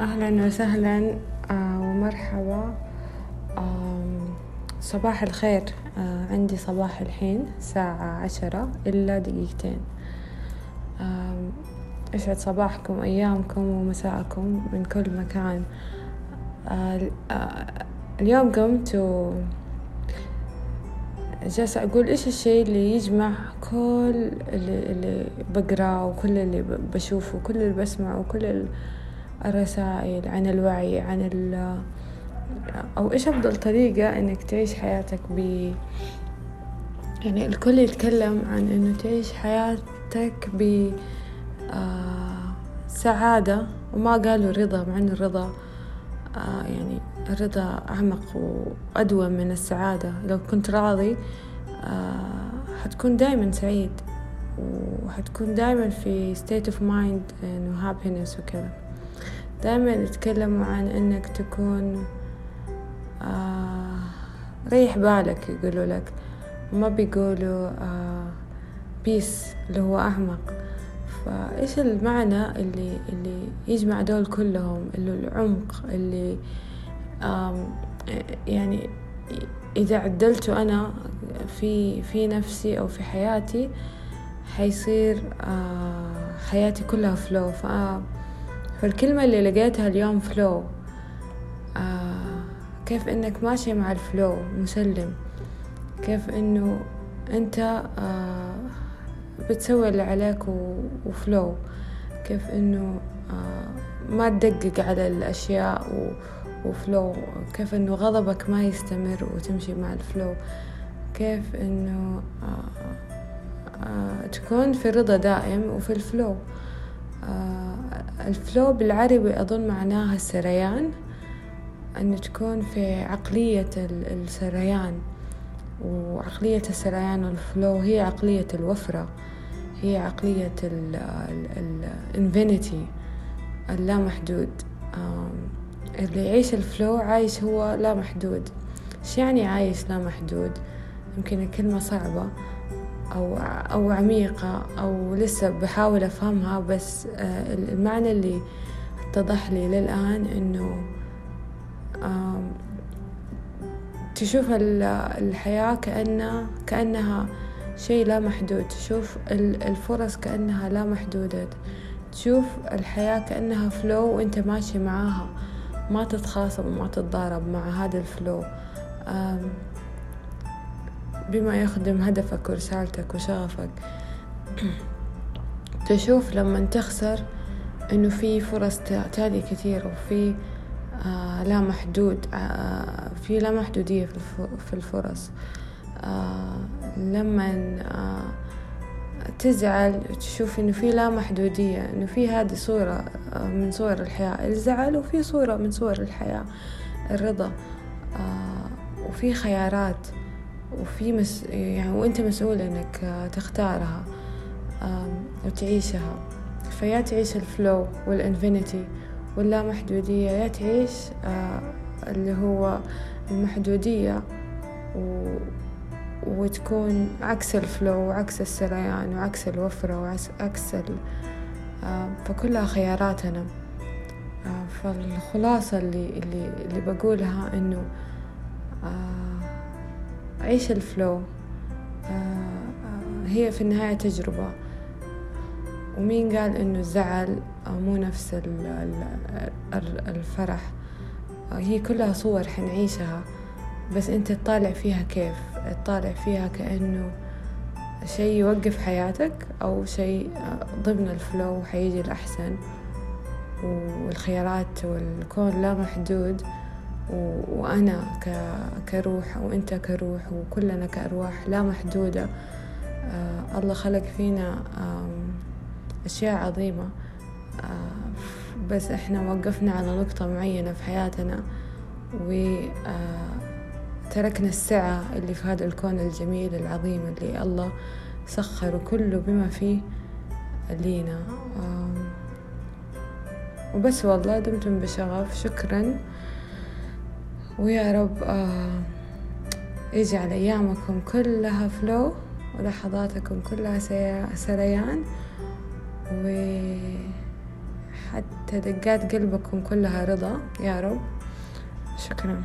أهلا وسهلا آه، ومرحبا. صباح الخير. آه، عندي صباح الحين الساعة عشرة إلا دقيقتين. آم، يسعد صباحكم أيامكم ومساءكم من كل مكان. آه، اليوم قمت و جالسة أقول إيش الشيء اللي يجمع كل اللي, اللي بقرأه وكل اللي بشوفه وكل اللي بسمعه وكل ال- الرسائل عن الوعي عن ال أو إيش أفضل طريقة إنك تعيش حياتك ب يعني الكل يتكلم عن إنه تعيش حياتك ب آه، سعادة وما قالوا رضا مع إن الرضا آه، يعني الرضا أعمق وأدوم من السعادة. لو كنت راضي آه، حتكون دايما سعيد وحتكون دايما في state of mind إنه happiness وكذا. دايما يتكلموا عن إنك تكون آه ريح بالك يقولوا لك. ما بيقولوا آه بيس اللي هو أعمق فإيش المعنى اللي اللي يجمع دول كلهم؟ اللي العمق اللي يعني إذا عدلته أنا في في نفسي أو في حياتي حيصير آه حياتي كلها فلو فالكلمة اللي لقيتها اليوم فلو آه كيف إنك ماشي مع الفلو مسلم. كيف إنه أنت آه بتسوي اللي عليك وفلو كيف إنه آه ما تدقق على الأشياء و وفلو كيف إنه غضبك ما يستمر وتمشي مع الفلو كيف إنه آه آه تكون في رضا دائم وفي الفلو الفلو بالعربي أظن معناها السريان أن تكون في عقلية ال- السريان وعقلية السريان والفلو هي عقلية الوفرة هي عقلية الإنفينيتي اللامحدود. اللي يعيش الفلو عايش هو لا محدود إيش يعني عايش لا محدود يمكن الكلمة صعبة. أو أو عميقة أو لسه بحاول أفهمها بس آه، المعنى اللي اتضح لي للآن إنه تشوف ال- الحياة كأنها كأنها شيء لا محدود تشوف ال- الفرص كأنها لا محدودة تشوف الحياة كأنها فلو وأنت ماشي معاها ما تتخاصم وما تتضارب مع هذا الفلو بما يخدم هدفك ورسالتك وشغفك. تشوف لما تخسر إنه في فرص تا- تانية كثير وفي آه لا محدود آه في لا محدودية في الفرص. آه لما آه تزعل تشوف إنه في لا محدودية إنه في هذه صورة آه من صور الحياة. الزعل وفي صورة من صور الحياة. الرضا آه وفي خيارات. وفي مس يعني وأنت مسؤول إنك آه، تختارها وتعيشها. فيا تعيش ال flow وال infinity واللامحدودية يا تعيش آه، اللي هو المحدودية و... وتكون عكس ال flow وعكس السريان وعكس الوفرة وعكس ال... آه، فكلها خياراتنا فالخلاصة اللي, اللي, اللي بقولها إنه عيش ال flow. آه، آه، هي في النهاية تجربة. ومين قال إنه الزعل آه، مو نفس ال- ال- ال- الفرح؟ هي كلها صور حنعيشها. بس أنت تطالع فيها كيف؟ تطالع فيها كأنه شيء يوقف حياتك أو شيء ضمن الفلو حيجي الأحسن. والخيارات والكون لا محدود. وأنا كروح وأنت كروح وكلنا كأرواح لا محدودة. آه الله خلق فينا أشياء عظيمة. آه بس إحنا وقفنا على نقطة معينة في حياتنا وتركنا السعة اللي في هذا الكون الجميل العظيم اللي الله سخر كله بما فيه لينا. وبس والله دمتم بشغف. شكرا. ويا رب آه يجعل أيامكم كلها فلو ولحظاتكم كلها سريان. حتى دقات قلبكم كلها رضا يا رب. شكرا.